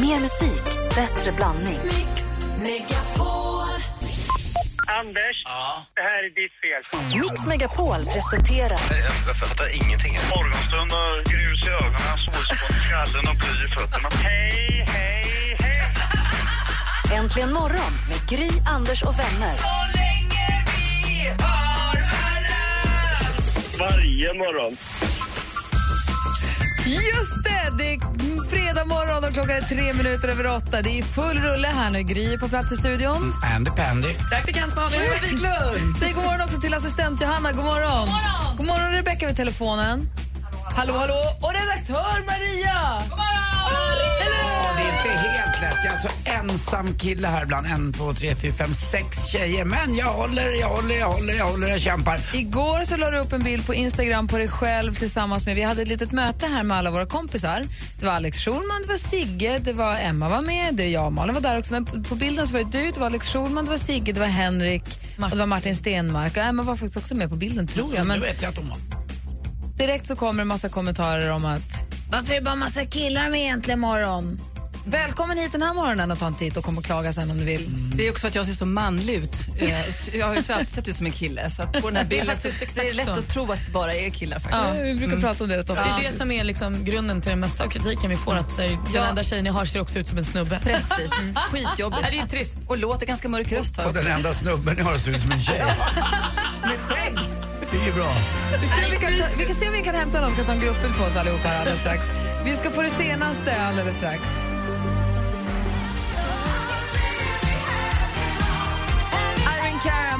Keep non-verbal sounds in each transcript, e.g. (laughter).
Mer musik, bättre blandning. Anders, det här är ditt fel. Mix Megapol presenterar Jag fattar ingenting. Morgonstund och grus i ögonen, solspån i skallen och bly i fötterna. Hej, hej, hej! Äntligen morgon med Gry, Anders och vänner. Varje morgon. Just det! Det är fredag morgon och klockan är tre minuter över åtta. Det är full rulle här nu. Gry är på plats i studion. Andy Pandy. Praktikant Malin. Wiklund. Säg god morgon också till assistent Johanna. God morgon. God morgon, god morgon Rebecka vid telefonen. Hallå, hallå. Och redaktör Maria. God morgon. Ja, det är inte helt lätt. Alltså ensam kille här bland en, två, tre, fyra, fem, sex tjejer. Men jag håller, jag håller, jag håller, jag håller, jag kämpar. Igår så la du upp en bild på Instagram på dig själv tillsammans med, vi hade ett litet möte här med alla våra kompisar. Det var Alex Schulman, det var Sigge, det var Emma var med, det jag och Malin var där också. Men på- bilden så var det du, det var Alex Schulman, det var Sigge, det var Henrik och det var Martin Stenmark. Och Emma var faktiskt också med på bilden tror jag. Men Nu vet jag att de har. direkt så kommer en massa kommentarer om att varför är det bara massa killar med egentligen morgon? Välkommen hit den här morgonen och ta en titt och kom och klaga sen om du vill. Det är också för att jag ser så manlig ut. Eh, så Jag har ju så alltid sett ut som en kille. Så att på den här bilden så det är lätt att tro att det bara är killar. Faktiskt. Ja, vi brukar prata om det rätt ofta. Det är det som är liksom grunden till den mesta av kritiken vi får. Att så här, den enda tjejen ni har ser också ut som en snubbe. Precis. Skitjobbigt. Ja, det är trist. Och låter ganska mörk röst jag Och den enda snubben jag har ser ut som en tjej. (laughs) Med skägg. Det är ju bra. Vi, ser om vi, kan ta, vi kan se om vi kan hämta någon som kan ta en gruppbild på oss allihopa här alldeles strax. Vi ska få det senaste alldeles strax.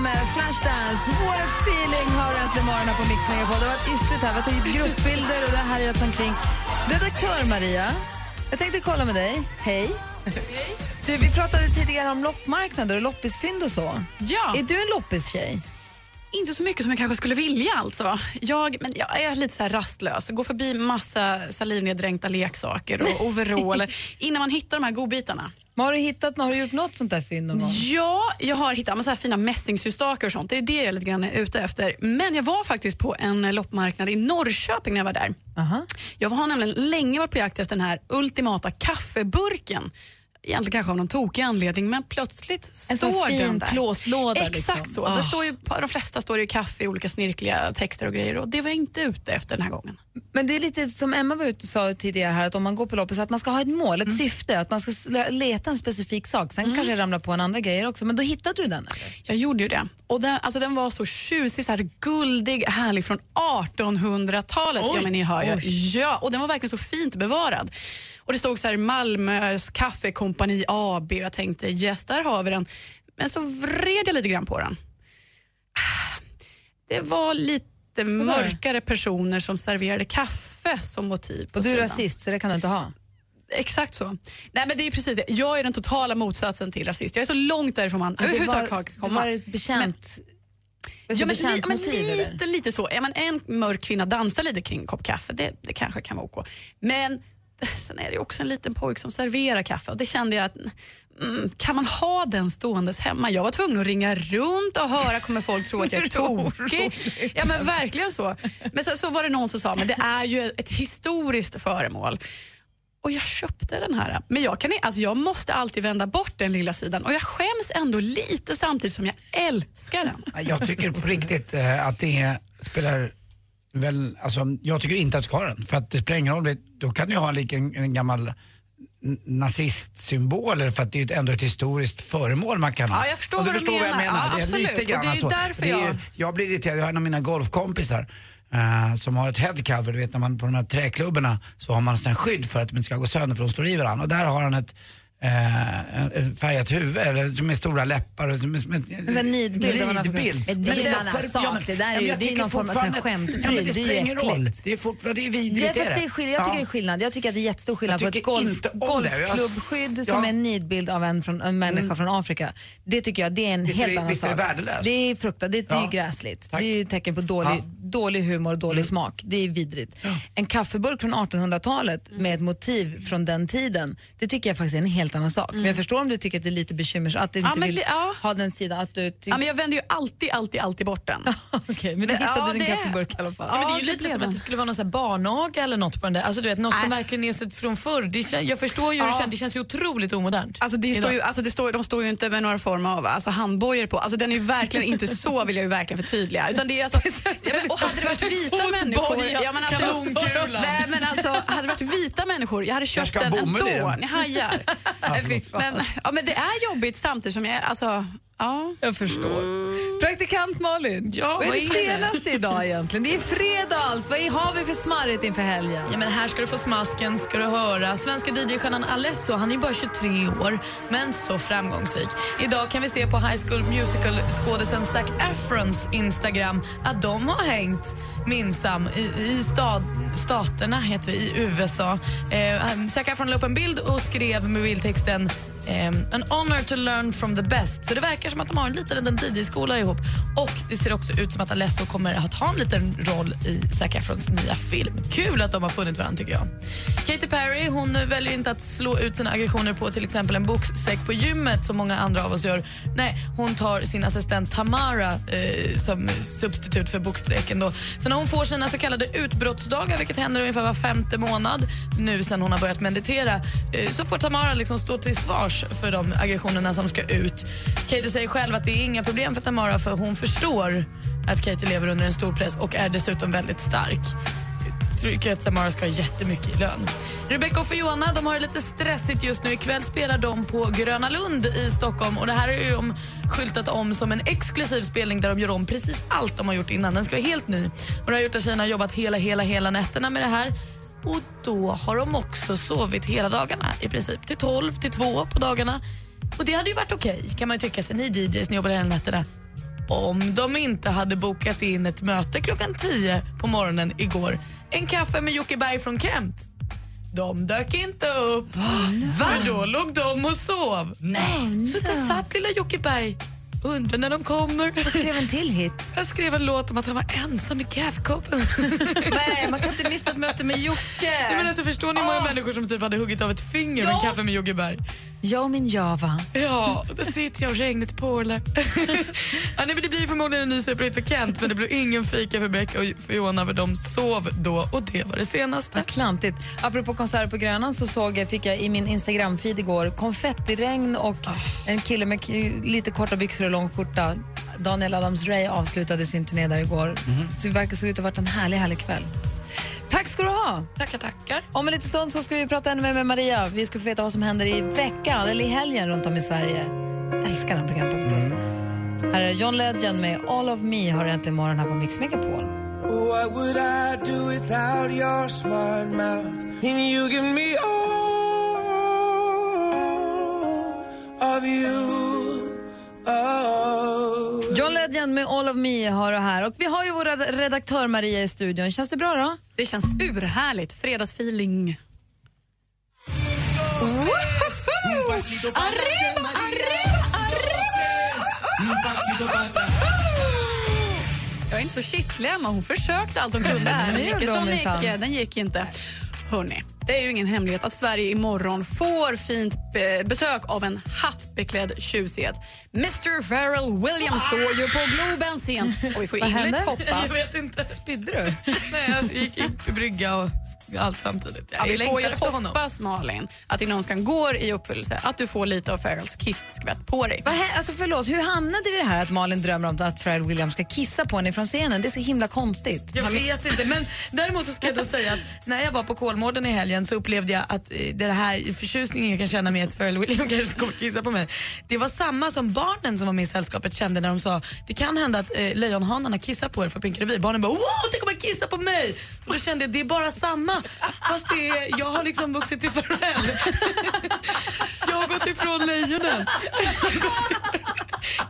Med Flashdance. What a feeling har du äntligen morgonen på Mix Megapol. Det har varit yrsligt här. Vi har tagit gruppbilder och det här är omkring. Redaktör Maria, jag tänkte kolla med dig. Hej. Du, vi pratade tidigare om loppmarknader och loppisfynd och så. Ja, Är du en loppistjej? Inte så mycket som jag kanske skulle vilja alltså. Jag, men jag är lite så här rastlös. Går förbi massa salivneddränkta leksaker och overaller (laughs) innan man hittar de här godbitarna. Men har du hittat? Har du gjort något sånt där fynd någon gång? Ja, jag har hittat men så här fina mässingsyrstakar och sånt. Det är det jag lite grann är ute efter. Men jag var faktiskt på en loppmarknad i Norrköping när jag var där. Aha. Jag har nämligen länge varit på jakt efter den här ultimata kaffeburken. Egentligen kanske av någon tokig anledning, men plötsligt En står fin den där. plåtlåda, Exakt liksom. så. Ah. Det står ju, de flesta står ju kaffe i olika snirkliga texter och grejer och det var jag inte ute efter den här gången. Men det är lite som Emma var ute och sa tidigare här, att om man går på loppis att man ska ha ett mål, ett syfte, att man ska leta en specifik sak. Sen kanske det ramlar på en andra grejer också, men då hittade du den eller? Jag gjorde ju det. Och den, alltså den var så tjusig, så här guldig, härlig från 1800-talet. Ja, men ni hör ju. Ja, och den var verkligen så fint bevarad. Och Det stod så här Malmös kaffekompani AB och jag tänkte yes, där har vi den. Men så vred jag lite grann på den. Det var lite mörkare personer som serverade kaffe som motiv på Och du är sidan. rasist, så det kan du inte ha. Exakt så. Nej, men det är precis det. Jag är den totala motsatsen till rasist. Jag är så långt därifrån man överhuvudtaget kan komma. var ett bekänt, Ja, men, li, bekänt men eller? lite, lite så. Ja, men en mörk kvinna dansar lite kring en kopp kaffe, det, det kanske kan vara ok. Men sen är det också en liten pojk som serverar kaffe och det kände jag att mm, kan man ha den ståendes hemma? Jag var tvungen att ringa runt och höra, kommer folk tro att jag är (laughs) tokig? Ja men verkligen så. Men sen så var det någon som sa, men det är ju ett historiskt föremål. Och jag köpte den här. Men jag, kan, alltså jag måste alltid vända bort den lilla sidan och jag skäms ändå lite samtidigt som jag älskar den. Jag tycker på riktigt eh, att det spelar väl, alltså jag tycker inte att du ska ha den. För att det spelar ingen roll, då kan du ha en, liten, en gammal n- nazistsymbol eller för att det är ju ändå ett historiskt föremål man kan ha. Ja, jag förstår vad du förstår vad jag menar. menar. Ja, det är absolut. lite Och grann det är ju så. därför är jag- jag blir irriterad, jag har en av mina golfkompisar eh, som har ett headcover, du vet när man på de här träklubborna så har man en skydd för att de inte ska gå sönder för de slår i varandra. Och där har han ett eh, en färgat huvud eller som med stora läppar. och Som, som, en sån nidbild nidbild. Men det är ju en annan sak. Det där är ju- det är någon form av skämtpryl. Ja, det Det är spelar ingen roll. Det är fortfarande det är vidrigt. Är det är skill- jag tycker det är skillnad. Jag tycker att det är jättestor skillnad på ett golf, det. Golfklubbskydd som. Mm. är en nidbild av en, från, en människa från Afrika. Det tycker jag det är en är helt det- annan visst är det sak. värdelöst? Det är fruktansvärt. Det, det är ju gräsligt. Det är ju tecken på dålig. Mm. dålig humor och dålig smak. Det är vidrigt. En kaffeburk från 1800-talet med ett motiv från den tiden, det tycker jag faktiskt är en helt helt annan sak. Men jag förstår om du tycker att det är lite bekymmersamt, att du Ja, inte men vill ja. ha den sidan. Att du Ja, men jag vänder ju alltid, alltid, alltid bort den. (laughs) Okej, men du Men, hittade ja, din det- kaffeburk i alla fall. Ja, men det är Ja, ju det lite som den. att det skulle vara någon barnaga eller något på den där. Alltså, du vet, något som Nej. verkligen är sett från förr. Det jag förstår ju hur det Ja. känns. Det känns ju otroligt omodernt. Alltså det står ju, alltså det står, de står ju inte med några former av alltså handbojor på. Alltså den är ju verkligen inte så, vill jag ju verkligen förtydliga. Utan det är alltså, (laughs) ja, men, och hade det varit vita Fotboja, människor... Ja, men alltså, kanonkula. nej, men alltså, hade det varit vita människor, jag hade köpt den ändå. Ni hajar. Men, ja, men det är jobbigt samtidigt som jag... Alltså, ja. Jag förstår. Praktikant Malin, Ja, vad är det senaste idag egentligen? Det är fredag allt. Vad har vi för smarrigt inför helgen? Ja, men här ska du få smasken, ska du höra. Svenska DJ-stjärnan Alesso, han är bara 23 år, men så framgångsrik. Idag kan vi se på High School Musical-skådisen Zac Efrons Instagram att de har hängt minsam i, i stad, staterna, heter det, i USA. Eh, Zac Efron la upp en bild och skrev med bildtexten Um, an honor to learn from the best. Så det verkar som att de har en liten, liten DJ-skola ihop. Och det ser också ut som att Alesso kommer att ha en liten roll i Zac Efrons nya film. Kul att de har funnit varandra tycker jag. Katy Perry hon väljer inte att slå ut sina aggressioner på till exempel en boxsäck på gymmet som många andra av oss gör. Nej, hon tar sin assistent Tamara eh, som substitut för boxsäcken. Då. Så när hon får sina så kallade utbrottsdagar, vilket händer ungefär var femte månad nu sen hon har börjat meditera, eh, så får Tamara liksom stå till svars för de aggressionerna som ska ut. Katie säger själv att det är inga problem för Tamara för hon förstår att Katie lever under en stor press och är dessutom väldigt stark. Jag tycker att Tamara ska ha jättemycket i lön. Rebecca och Fiona de har det lite stressigt just nu. Ikväll spelar de på Gröna Lund i Stockholm. Och Det här är ju de skyltat om som en exklusiv spelning där de gör om precis allt de har gjort innan. Den ska vara helt ny. Och Det har gjort att tjejerna har jobbat hela, hela, hela nätterna med det här. Och då har de också sovit hela dagarna i princip. Till 12, till 2 på dagarna. Och det hade ju varit okej kan man tycka sig. Ni DJs, ni jobbar hela nätterna. Om de inte hade bokat in ett möte klockan 10 på morgonen igår. En kaffe med Jocke Berg från Kent. De dök inte upp. För då låg de och sov. Nej. Så där satt lilla Jocke Berg. Undrar när de kommer. Skrev en till hit. Jag skrev en låt om att han var ensam i kaffekoppen. Nej, man kan inte missa ett möte med Jocke. Nej, men alltså, förstår ni hur många människor som typ hade huggit av ett finger med en kaffe med Jocke Berg? Jag och min Java. Ja, där sitter jag och regnet porlar. ja, nej, men det blir förmodligen en ny superhit för Kent men det blir ingen fika för Becka och Fiona för de sov då och det var det senaste. Klantigt. Apropå konserter på Grönan så såg jag, fick jag i min Instagram-feed igår konfettiregn och en kille med lite korta byxor och lång skjorta. Daniel Adams-Ray avslutade sin turné där igår. Så det verkar se ut att ha varit en härlig, härlig kväll. Tack ska du ha! Tackar, tackar. Om en liten stund så ska vi prata ännu mer med Maria. Vi ska få veta vad som händer i veckan eller i helgen runt om i Sverige. Älskar den programpunkten. Här är John Legend med All of me har äntligen morgon här på Mix Megapol. What would I do without your smart mouth? And you give me all of you. Oh. John Legend med All of me har du här. Och vi har ju vår red- redaktör Maria i studion. Känns det bra då? Det känns urhärligt. Fredagsfeeling. Arriba, arriba, Jag är inte så kittlig, Emma. Hon försökte allt hon kunde här. (laughs) Den gick, som gick, den gick inte. Hörrni, det är ju ingen hemlighet att Sverige imorgon får fint be- besök av en hattbeklädd tjusighet. Mr Pharrell Williams står ju på Globens scen och vi får Vad innerligt hände? Jag hoppas vet inte. Spydde du? Nej, jag gick i brygga och allt samtidigt. Ja, Jag vi får ju honom. hoppas, Malin, att din önskan går i uppfyllelse. Att du får lite av Pharrells kisskvätt på dig. Hä- alltså förlåt, hur hamnade vi i det här att Malin drömmer om att Pharrell Williams ska kissa på henne från scenen? Det är så himla konstigt. Jag vet inte, men däremot så ska jag då (laughs) säga att när jag var på Kolmården i helgen så upplevde jag att eh, det här förtjusningen jag kan känna med att Pharrell Williams (laughs) kanske kommer kissa på mig. Det var samma som barnen som var med i sällskapet kände när de sa det kan hända att eh, lejonhanarna kissar på er för Pinka Revy. Barnen bara wow, det kommer kissa på mig! Och då kände jag det är bara samma fast det är, jag har liksom vuxit till Pharrell. jag har gått ifrån lejonen.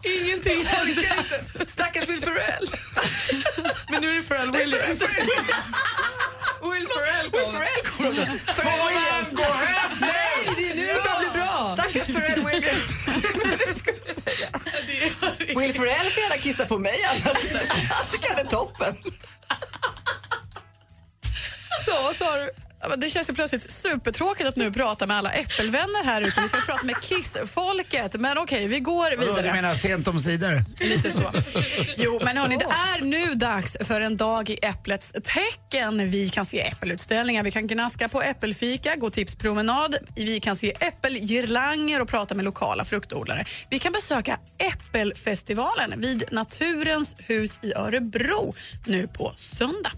Ingenting hände. Stackars Will Ferrell. Men nu är det Pharrell Williams. Will Ferrell kommer. Will Ferrell kommer. Nej, det är nu det börjar bli bra. Stackars Ferrell Williams. det ska jag säga. Will Ferrell får gärna kissa på mig annars. Jag tycker han är toppen. Så, sa du? Det känns ju plötsligt supertråkigt att nu prata med alla äppelvänner här ute. Vi ska prata med Kiss-folket. Men okej, vi går vidare. du menar sent om sidor? Lite så. (laughs) Jo, men hörni, det är nu dags för en dag i äpplets tecken. Vi kan se äppelutställningar, vi kan gnaska på äppelfika, gå tipspromenad, vi kan se äppelgirlanger och prata med lokala fruktodlare. Vi kan besöka Äppelfestivalen vid Naturens hus i Örebro nu på söndag.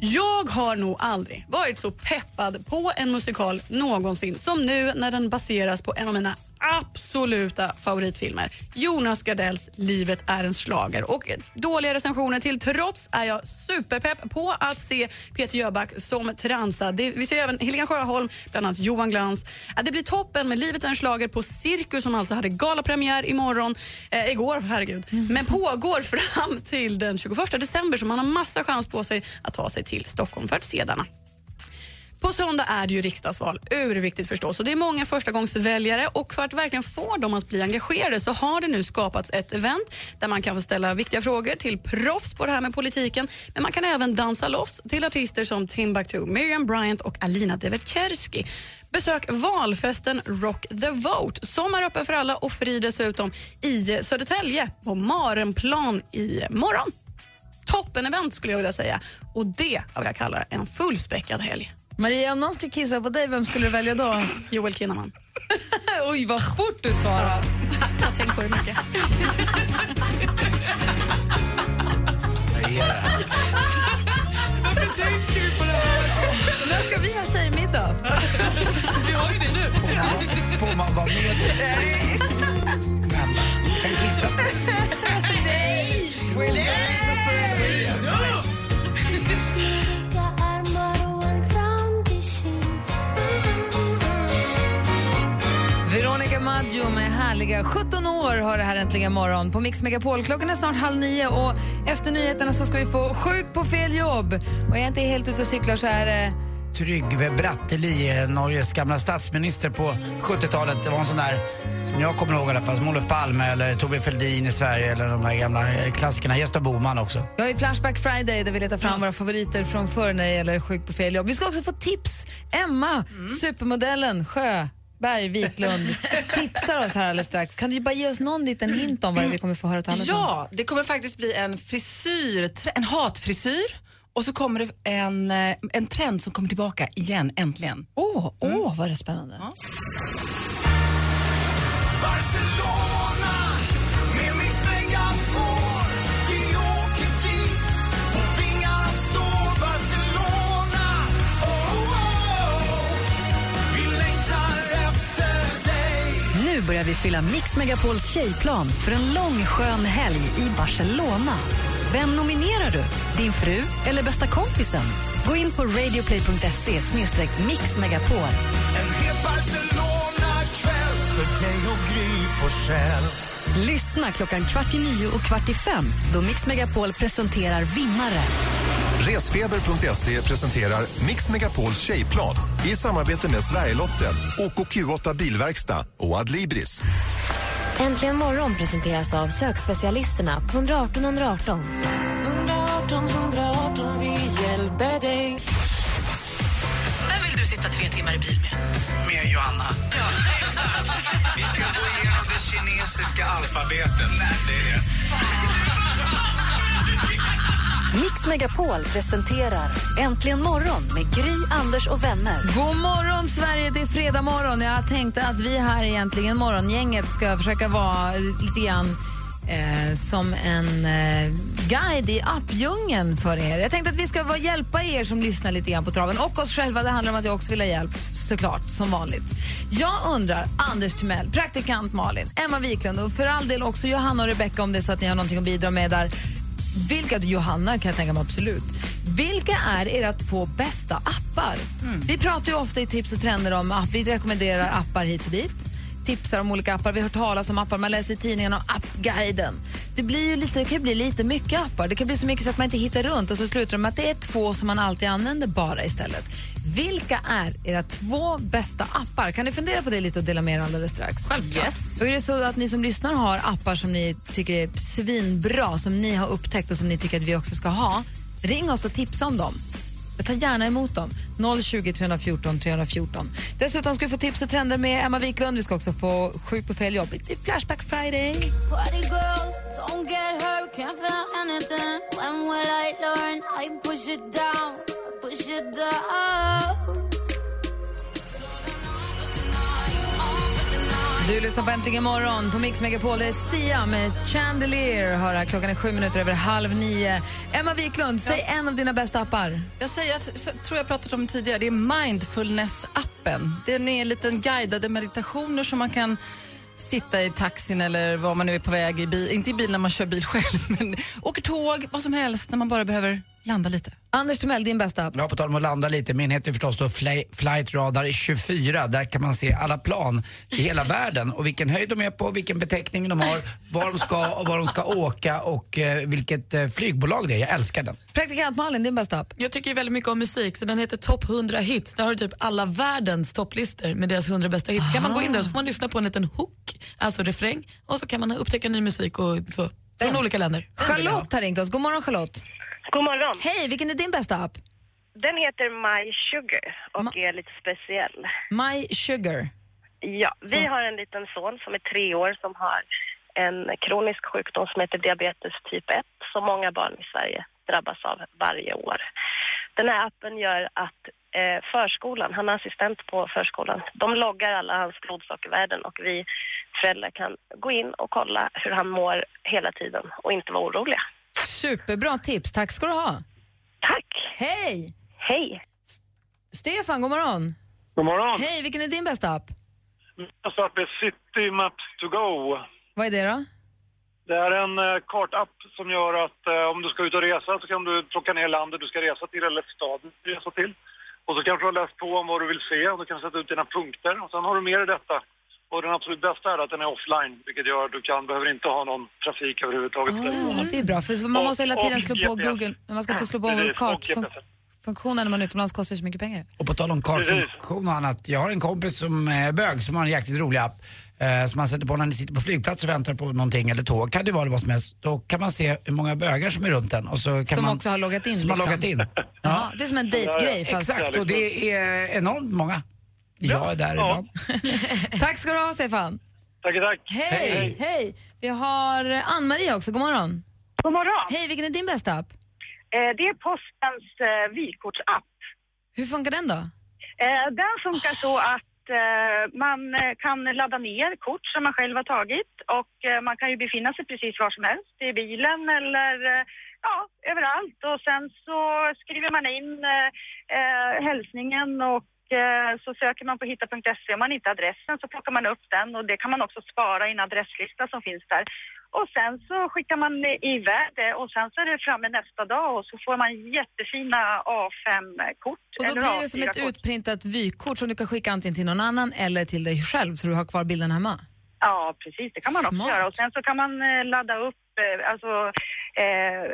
Jag har nog aldrig varit så peppad på en musikal någonsin som nu när den baseras på en av mina absoluta favoritfilmer. Jonas Gardells Livet är en slager. Och dåliga recensioner till trots är jag superpepp på att se Peter Jöback som transa. Det, vi ser även Helena Sjöholm, bland annat Johan Glans. Det blir toppen med Livet är en slager på Cirkus som alltså hade galapremiär imorgon, eh, igår, herregud. Men pågår fram till den 21 december så man har massa chans på sig att ta sig till Stockholm för att se denna. På söndag är det ju riksdagsval, urviktigt förstås. Och det är många förstagångsväljare och för att verkligen få dem att bli engagerade så har det nu skapats ett event där man kan få ställa viktiga frågor till proffs på det här med politiken. Men man kan även dansa loss till artister som Timbuktu, Miriam Bryant och Alina Devecherski. Besök valfesten Rock the Vote som är öppen för alla och fri dessutom i Södertälje på Marenplan i morgon. Toppen-event skulle jag vilja säga. Och det är vad jag kallar en fullspäckad helg. Maria, om någon skulle kissa på dig, vem skulle du välja då? (laughs) Joel Kinnaman. (laughs) Oj, vad fort du svarade. Jag har tänkt på det mycket. När ska vi ha tjejmiddag? (laughs) Vi har ju det nu. Får man vara med? Nej! Kan kissa på Veronica Maggio med härliga 17 år har det här äntligen morgon på Mix Megapol. Klockan är snart halv nio och efter nyheterna så ska vi få Sjuk på fel jobb. Och jag är inte helt ute och cyklar så är det Trygve Bratteli, eh, Norges gamla statsminister på 70-talet. Det var en sån där, som jag kommer ihåg i alla fall, som Olof Palme eller Torbjörn Fälldin i Sverige eller de där gamla eh, klassikerna. Gösta Bohman också. Jag har ju Flashback Friday där vi letar fram våra favoriter från förr när det gäller Sjuk på fel jobb. Vi ska också få tips. Emma, supermodellen, Sjö. Berg Wiklund tipsar oss här alldeles strax. Kan du bara ge oss någon liten hint om vad vi kommer få höra talas om? Ja, det kommer faktiskt bli en frisyr, en hatfrisyr och så kommer det en, eh, en trend som kommer tillbaka igen, äntligen. Åh, åh, vad det är spännande. Ja. Börjar vi fylla Mix Megapols tjejplan för en lång skön helg i Barcelona. Vem nominerar du? Din fru eller bästa kompisen? Gå in på radioplay.se mixmegapol. En het Barcelona-kväll för dig och Gry Forssell Lyssna klockan kvart i nio och kvart i fem då Mix Megapol presenterar vinnare. Resfeber.se presenterar Mix Megapols tjejplan i samarbete med Sverigelotten, OKQ8 Bilverkstad och Adlibris. Äntligen morgon presenteras av sökspecialisterna på 118 118. 118 118, vi hjälper dig. Vem vill du sitta tre timmar i bil med? Med Johanna. Vi ska gå igenom det kinesiska alfabetet Nej, det är det Mix Megapol presenterar Äntligen morgon med Gry, Anders och vänner. God morgon, Sverige! Det är fredag morgon. Jag tänkte att vi här egentligen morgongänget ska försöka vara lite grann eh, som en eh, guide i appdjungeln för er. Jag tänkte att vi ska vara, hjälpa er som lyssnar lite grann på traven och oss själva. Det handlar om att jag också vill ha hjälp, såklart, som vanligt. Jag undrar, Anders Timell, praktikant Malin, Emma Wiklund och för all del också Johanna och Rebecca om det är så att ni har någonting att bidra med där. Vilka, Johanna kan jag tänka mig absolut. Vilka är era två bästa appar? Vi pratar ju ofta i tips och trender om app. Vi rekommenderar appar hit och dit. Tipsar om olika appar. Vi har hört talas om appar. Man läser i tidningen om appguiden. Det, blir ju lite, det kan bli lite mycket appar. Det kan bli så mycket så att man inte hittar runt och så slutar det med att det är två som man alltid använder bara istället. Vilka är era två bästa appar? Kan ni fundera på det lite och dela med er alldeles strax? Yes. Är det så att ni som lyssnar har appar som ni tycker är svinbra, som ni har upptäckt och som ni tycker att vi också ska ha. Ring oss och tipsa om dem. Jag tar gärna emot dem. 020 314 314. Dessutom ska vi få tips och trender med Emma Wiklund. Vi ska också få Sjuk på fel jobb. Det är Flashback Friday. Girls, Du lyssnar på Äntligen morgon på Mix Megapol. Det är Sia med Chandelier. Hör här, klockan är sju minuter över halv nio. Emma Wiklund, säg en av dina bästa appar. Jag säger att, jag tror jag pratat om tidigare, det är mindfulness-appen. Den är en liten guidade meditationer som man kan sitta i taxin eller var man nu är på väg i bil, inte i bil när man kör bil (laughs) själv, men åker tåg, vad som helst när man bara behöver landa lite. Anders Timell, din bästa app. Ja, på tal om att landa lite, min heter förstås då Fly, Flight Radar 24. Där kan man se alla plan i hela (laughs) världen och vilken höjd de är på, vilken beteckning de har, var de ska och var de ska åka och eh, vilket eh, flygbolag det är. Jag älskar den. Praktikant Malin, din bästa app. Jag tycker väldigt mycket om musik, så den heter Top 100 hits. Där har du typ alla världens topplistor med deras 100 bästa hits. Så kan man gå in där och så får man lyssna på en liten hook, alltså refräng, och så kan man upptäcka ny musik och så. Från olika länder. Charlotte har ringt oss. God morgon Charlotte. God morgon. Hej, vilken är din bästa app? Den heter My Sugar och är lite speciell. My Sugar. Ja, vi har en liten son som är tre år som har en kronisk sjukdom som heter diabetes typ 1 som många barn i Sverige drabbas av varje år. Den här appen gör att eh, förskolan, han är assistent på förskolan, de loggar alla hans blodsockervärden och vi föräldrar kan gå in och kolla hur han mår hela tiden och inte vara oroliga. Superbra tips. Tack ska du ha. Tack. Hej! Hej. Stefan, god morgon. God morgon. Hej, vilken är din bästa app? Nästa app är City Maps to go. Vad är det då? Det är en eh, kartapp som gör att eh, om du ska ut och resa så kan du plocka ner landet du ska resa till eller staden du ska resa till. Och så kanske du har läst på om vad du vill se och du kan sätta ut dina punkter. Och sen har du mer i detta. Och den absolut bästa är att den är offline, vilket gör att du kan, behöver inte ha någon trafik överhuvudtaget. telefonen. Det är bra, för man måste hela tiden slå på. Google. Man ska inte slå på kartfunktionen när man är utomlands kostar så mycket pengar. Och på tal om kartfunktion och annat. Jag har en kompis som är bög som har en jäkligt rolig app. Eh, som man sätter på när ni sitter på flygplats och väntar på någonting eller tåg. Kan det vara vad som helst. Då kan man se hur många bögar som är runt den. Och så kan Som man, också har loggat in, Som har liksom. loggat in. Ja, det är som en dejtgrej. Fast... Exakt, och det är enormt många. Jag är där ibland. Tack ska du ha, Stefan. Tack, tack. Hej, hej. Vi har Ann-Marie också. God morgon. God morgon. Hej, vilken är din bästa app? Eh, Det är postens eh, vykortsapp. Hur funkar den då? Eh, Den funkar så att eh, man eh, kan ladda ner kort som man själv har tagit och eh, man kan ju befinna sig precis var som helst, i bilen eller eh, ja, överallt. Och sen så skriver man in eh, eh, hälsningen och så söker man på hitta.se. Om man inte adressen så plockar man upp den och det kan man också spara i en adresslista som finns där. Och sen så skickar man iväg det och sen så är det framme nästa dag och så får man jättefina A5-kort. Och då blir det som ett A4-kort. utprintat vykort som du kan skicka antingen till någon annan eller till dig själv så du har kvar bilden hemma. Ja, precis. Det kan man också Smart. göra. Och sen så kan man eh, ladda upp eh, alltså, eh,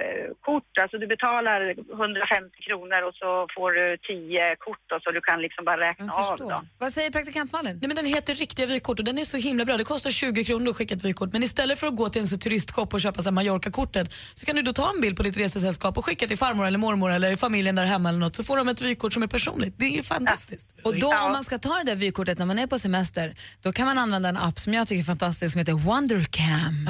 kort. Alltså du betalar 150 kronor och så får du 10 kort och så du kan liksom bara räkna av dem. Vad säger praktikant Malin? Nej, men den heter riktiga vykort och den är så himla bra. Det kostar 20 kronor att skicka ett vykort. Men istället för att gå till en så turistshop och köpa så Mallorca-kortet så kan du då ta en bild på ditt resesällskap och skicka till farmor eller mormor eller familjen där hemma eller något så får de ett vykort som är personligt. Det är ju fantastiskt. Och då om man ska ta det där vykortet när man är på semester, då kan man använda en app som jag tycker är fantastisk som heter Wondercam.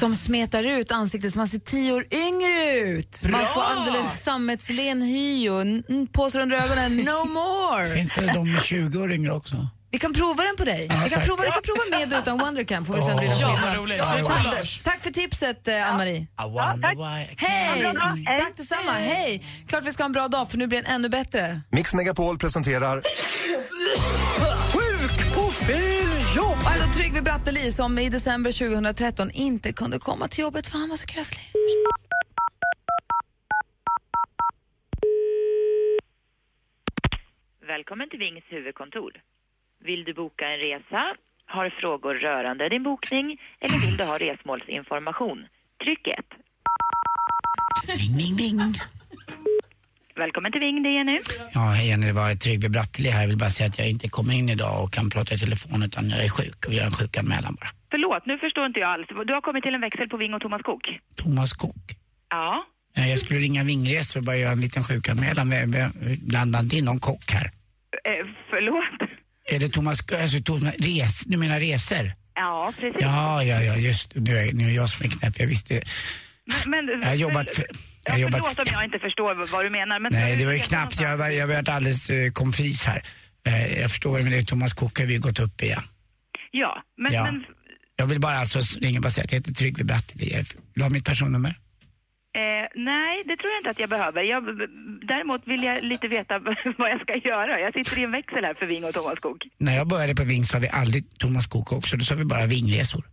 Som smetar ut ansiktet så man ser tio år yngre ut. Man får alldeles sammetslen hy och påsar under ögonen. No (laughs) more! Finns det de med 20 år yngre också? Vi kan prova den på dig. Ja, vi, kan tack. prova, vi kan prova med och utan Wondercam får vi se om det blir Ja, någon vad skillnad. roligt. Ja, Ja, tack. Tack för tipset eh, Ann-Marie. Why I Hej! Tack detsamma. Hej! Klart vi ska ha en bra dag för nu blir den ännu bättre. Mix Megapol presenterar (laughs) Fel jobb! Då Tryggve Bratteli som i december 2013 inte kunde komma till jobbet för han var så krasslig. Välkommen till Vings huvudkontor. Vill du boka en resa, har frågor rörande din bokning eller vill du ha resmålsinformation? Tryck 1. Ding, ding, ding. Välkommen till Ving, det är nu. Ja, hej Jenny, det var Tryggve Bratteli här. Jag vill bara säga att jag inte kommer in idag och kan prata i telefon utan jag är sjuk och gör en sjukanmälan bara. Förlåt, nu förstår inte jag alls. Du har kommit till en växel på Ving och Thomas Cook. Thomas Cook. Ja. Jag skulle ringa Vingresor och bara göra en liten sjukanmälan. Blandar inte in någon kock här? Eh, förlåt? Är det Thomas, alltså Thomas, res, du menar resor? Ja, precis. Ja, ja, ja, just nu är, nu är jag som är knäpp. Jag visste Men, men, Jag har jobbat för... Jag har ja, jobbat förlåt om jag inte förstår vad- du menar. Men Nej, det var ju knappt. Jag, var- jag har varit alldeles uh, konfys här. Eh, jag förstår, men det är Thomas Cook har vi gått upp igen. Ja, men, Ja. men Jag vill bara alltså ringa och säga att jag heter Tryggve Bratteli. Jag vill du ha mitt personnummer? Eh, nej, det tror jag inte att jag behöver. Jag, däremot vill jag lite veta (laughs) vad jag ska göra. Jag sitter i en växel här för Ving och Thomas Cook. När jag började på Ving sa vi aldrig Thomas Cook också. Då sa vi bara Vingresor.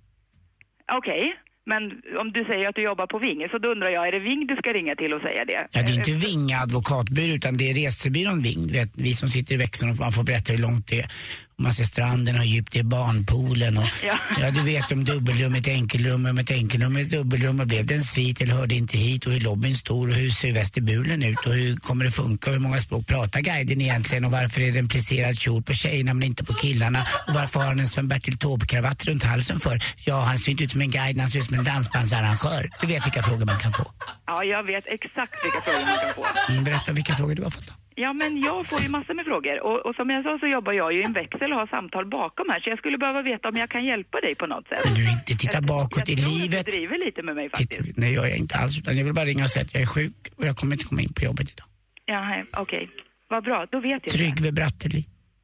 Okej, men om du säger att du jobbar på Ving, så då undrar jag, är det Ving du ska ringa till och säga det? Ja, det är inte Ving Vinga advokatbyrå utan det är resebyrån Ving. Du vet, vi som sitter i växeln och man får berätta hur långt det är. Och man ser stranden, hur djupt är barnpoolen och Ja. (laughs) ja, du vet om dubbelrum, ett enkelrum, om ett enkelrum, ett dubbelrum och blev det en svit eller hörde inte hit och hur lobbyn stor och hur ser vestibulen ut och hur kommer det funka och hur många språk pratar guiden egentligen och varför är det en plisserad kjol på tjejerna men inte på killarna och varför har han en Sven-Bertil Taube-kravatt runt halsen för? Ja, han ser inte ut som en guide, han ser ut som en dansbandsarrangör. Du vet vilka frågor man kan få. Ja, jag vet exakt vilka frågor man kan få. Mm, berätta vilka frågor du har fått då. Ja, men jag får ju massor med frågor. Och, och som jag sa så jobbar jag ju i en växel och har samtal bakom här. Så jag skulle behöva veta om jag kan hjälpa dig på något sätt. Men du inte titta bakåt jag i tror livet. du driver lite med mig faktiskt. Nej, jag är inte alls. Utan jag vill bara ringa och säga att jag är sjuk och jag kommer inte komma in på jobbet idag. Ja, okej. Vad bra, då vet jag det. Tryggve Bratteli.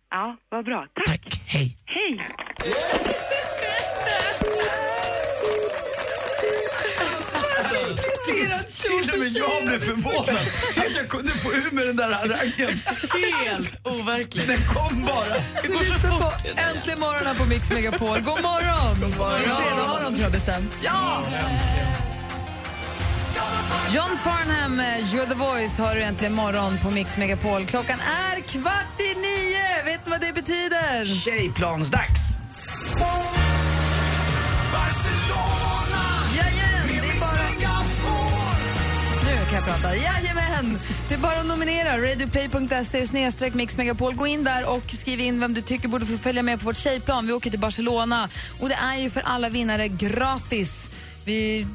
Ja, vad bra. Tack. Hej. Hej. Till och med jag blev förvånad att jag kunde få ur med den där harangen. Helt overkligt. Den kom bara. Du lyssnar på Äntligen morgon här på Mix Megapol. God morgon! God morgon. Fredag morgon tror jag bestämt. Ja! John Farnham, eh, You're the voice, har du äntligen morgon på Mix Megapol. Klockan är kvart i nio! Vet ni vad det betyder? Tjejplansdags. Jag prata. Jajamän! Det är bara att nominera. Radioplay.se snedstreck Mix Megapol. Gå in där och skriv in vem du tycker borde få följa med på vårt tjejplan. Vi åker till Barcelona och det är ju för alla vinnare gratis. Vi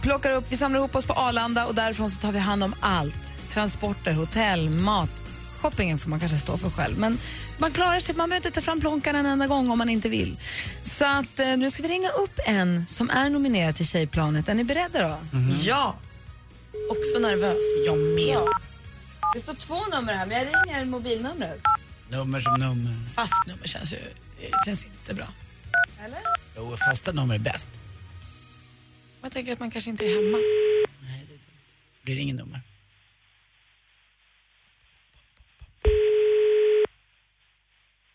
plockar upp, vi samlar ihop oss på Arlanda och därifrån så tar vi hand om allt. Transporter, hotell, mat. Shoppingen får man kanske stå för själv. Men man klarar sig, man behöver inte ta fram plånkan en enda gång om man inte vill. Så att, eh, nu ska vi ringa upp en som är nominerad till Tjejplanet. Är ni beredda då? Ja. Också nervös. Jag med. Det står två nummer här, men jag ringer mobilnumret. Nummer som nummer. Fast nummer känns ju känns inte bra. Eller? Jo, fasta nummer är bäst. Jag tänker att man kanske inte är hemma. Vi ringer nummer.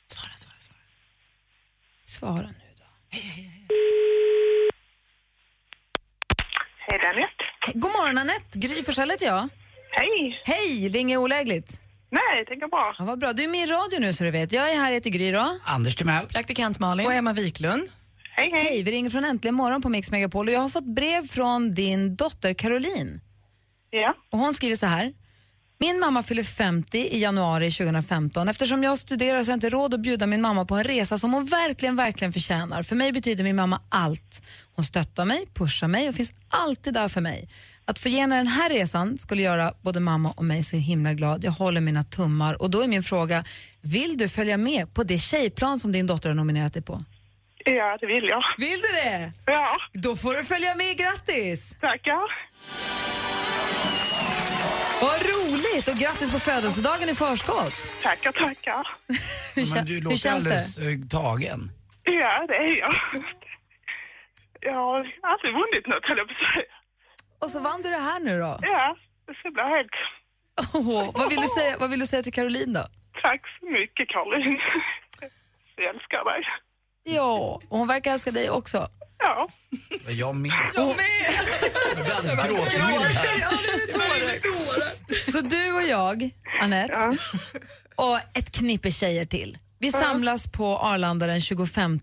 Svara, svara, svara. Svara nu då. Hej, Danette. Hej, God morgon Anette, Gry Forssell heter jag. Hej. Hej, ringer olägligt? Nej, tänker bra. Ja, vad bra. Du är med i radio nu så du vet. Jag är här, heter Gry då. Anders Timell. Praktikant Malin. Och Emma Wiklund. Hej, hej. Hej, vi ringer från Äntligen morgon på Mix Megapol och jag har fått brev från din dotter Caroline. Ja. Och hon skriver så här. Min mamma fyller 50 i januari 2015. Eftersom jag studerar så har jag inte råd att bjuda min mamma på en resa som hon verkligen, verkligen förtjänar. För mig betyder min mamma allt. Hon stöttar mig, pushar mig och finns alltid där för mig. Att få ge henne den här resan skulle göra både mamma och mig så himla glad. Jag håller mina tummar och då är min fråga, vill du följa med på det tjejplan som din dotter har nominerat dig på? Ja, det vill jag. Vill du det? Ja. Då får du följa med, grattis! Tackar. Vad roligt och grattis på födelsedagen i förskott! Tackar, tackar. (laughs) Hur, kä- Men du hur låter känns det? alldeles eh, tagen. Ja, det är jag. Jag har aldrig vunnit något, höll jag på att säga. Och så vann du det här nu då? Ja, det ska bli helt... Åh, vad, vill du säga, vad vill du säga till Caroline då? Tack så mycket, Caroline. Jag älskar dig. Ja, och hon verkar älska dig också. Ja. Jag med. Jag med! Alldeles gråtmild Så du och jag, Anette, och ett knippe tjejer till. Vi samlas på Arlanda den 25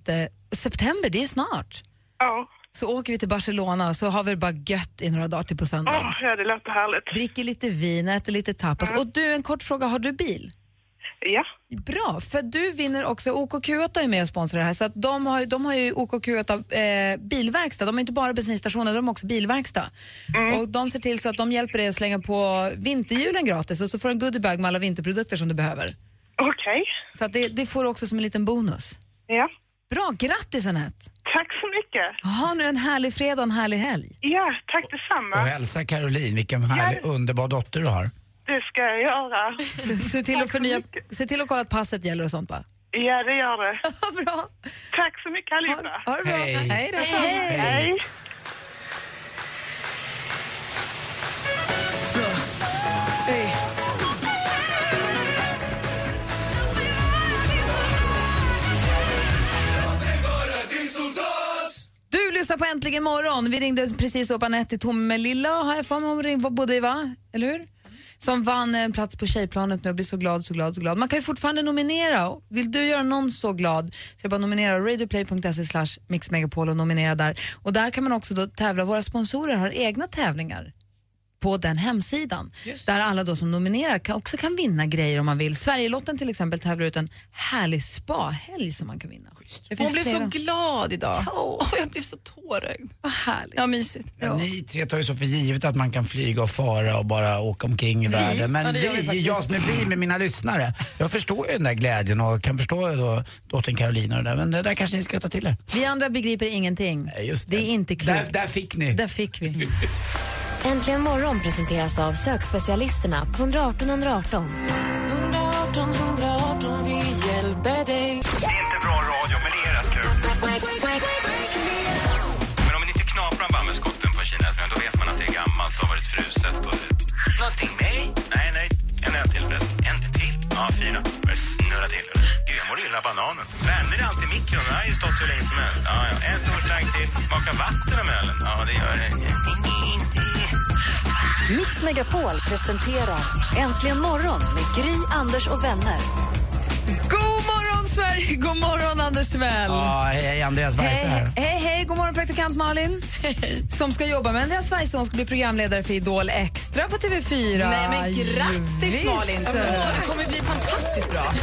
september, det är snart. Ja. Så åker vi till Barcelona så har vi det bara gött i några dagar till på söndag. Åh, ja, det låter härligt. Dricker lite vin, äter lite tapas. Och du, en kort fråga, har du bil? Ja. Bra, för du vinner också, OKQ8 är med och sponsrar det här, så att de, har, de har ju OKQ8 eh, bilverkstad, de är inte bara bensinstationer, de har också bilverkstad. Och de ser till så att de hjälper dig att slänga på vinterhjulen gratis och så får du en goodiebag med alla vinterprodukter som du behöver. Okej. Så att det, det får du också som en liten bonus. Ja. Bra, grattis Anette! Tack så mycket. Ha nu en härlig fredag och en härlig helg. Ja, tack Och detsamma. hälsa Caroline, vilken härlig, underbar dotter du har. Det ska jag göra. Se, se, till att förnya, se till att kolla att passet gäller och sånt bara. Ja, det gör det. (laughs) bra. Tack så mycket allihopa. Ha det bra. Hej. Hej då. Hej. Hej. Lyssnar på Äntligen morgon. Vi ringde precis upp Anette i Tomelilla, har jag för mig hon ringde, bodde i, va? Eller hur? Som vann en plats på tjejplanet nu och blir så glad, så glad, så glad. Man kan ju fortfarande nominera. Vill du göra någon så glad så jag bara nominera radioplay.se slash mixmegapol och nominera där. Och där kan man också då tävla. Våra sponsorer har egna tävlingar på den hemsidan. Där alla då som nominerar kan, också kan vinna grejer om man vill. Sverigelotten till exempel tävlar ut en härlig spahelg som man kan vinna. Det Hon blev så glad idag. Åh. Åh, jag blev så tårögd. Vad härligt. Ja, mysigt. Ja. Ni tre tar ju så för givet att man kan flyga och fara och bara åka omkring i Vi? världen. Men Ja, det vi jag som är vi med mina lyssnare, jag förstår ju den där glädjen och kan förstå då dottern Caroline och det där. Men det där kanske ni ska ta till er. Vi andra begriper ingenting. just det. är inte klokt. Där, där fick ni. Där fick vi. (laughs) Äntligen morgon presenteras av sökspecialisterna på 118 118. 118 118, vi hjälper dig. Det är inte bra radio, men det är rätt kul. Men om man inte knaprar bambuskotten på kinesarna, då vet man att det är gammalt och har varit fruset. Och... Någonting med? Nej, nej. En öl till förresten. En till? Ja, fyra. Börjar snurra till. Gud, jag mår illa av bananen. Värmde det alltid i mikron? Den har ju stått så länge som helst. Ja, ja. En stor slang till. Smaka vatten om ölen? Ja, det gör det. Mix Megapol presenterar Äntligen morgon med Gry, Anders och vänner. God morgon Sverige! God morgon Anders Timell! Ja, hej, hej Andreas Weise Hej, här. hej, hej, god morgon praktikant Malin. Som ska jobba med Andreas Weise, hon ska bli programledare för Idol Extra på TV4. Nej, men grattis. Malin! Det kommer bli fantastiskt bra.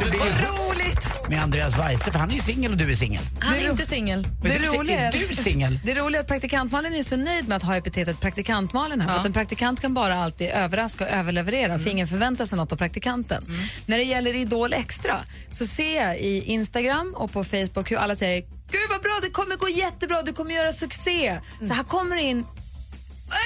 Det Vad ju roligt! Med Andreas Weise, för han är ju singel och du är singel. Han är är inte singel. Det roliga är du singel? (laughs) Det roliga är att praktikant Malin är så nöjd med att ha epitetet praktikant Malin här. För att en praktikant kan bara alltid överraska och överleverera för ingen förväntar sig något av praktikanten. När det gäller Idol Extra så ser jag i Instagram och på Facebook hur alla säger Gud vad bra, det kommer gå jättebra, du kommer göra succé. Så här kommer det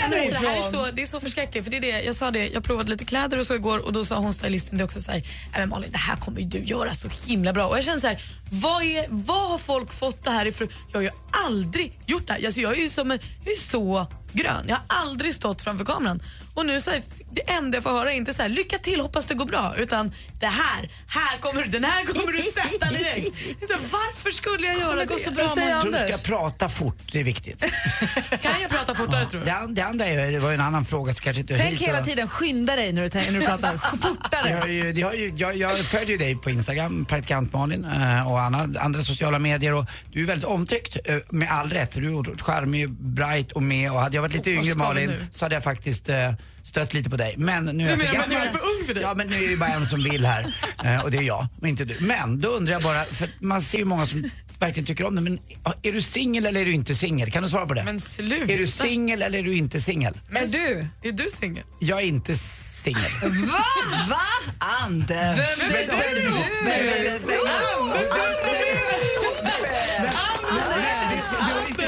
in Men det, här är så, det är så förskräckligt. För det är det, jag sa det, jag provade lite kläder och så igår och då sa hon stylisten det också så här, "Nej, men Malin det här kommer ju du göra så himla bra. Och jag känner så här, vad, är, vad har folk fått det här ifrån? Jag har ju aldrig gjort det här. Alltså, jag är ju som en, jag är så grön. Jag har aldrig stått framför kameran. Och nu så här, det enda jag får höra är inte så här, lycka till, hoppas det går bra. Utan det här, här kommer, du- den här kommer du sätta direkt. Så här, varför skulle jag göra det? gå så bra? Jag du ska prata fort, det är viktigt. (laughs) Kan jag prata fortare tror du? Det, det andra är, det var ju en annan fråga som kanske inte Tänk hela och- tiden, skynda dig när du, när du pratar. (laughs) Jag, Fortare. har ju, jag, har ju, jag, jag följer ju dig på Instagram, praktikant Malin eh, och andra, andra sociala medier och du är väldigt omtyckt eh, med all rätt för du är charmig, bright och med och hade jag varit lite Och vad yngre Malin nu? så hade jag faktiskt eh, stött lite på dig. Men nu är jag Du för att jag är gammal. för ung för dig? Ja men nu är det ju bara en som vill här (laughs) eh, och det är jag och inte du. Men då undrar jag bara, för man ser ju många som verkligen tycker om det men är du singel eller är du inte singel? Kan du svara på det? Men sluta. Är du singel eller är du inte singel? Är du? Är du singel? Jag är inte singel. (laughs) Va? Va? Anders! Vem är du? Vem är du?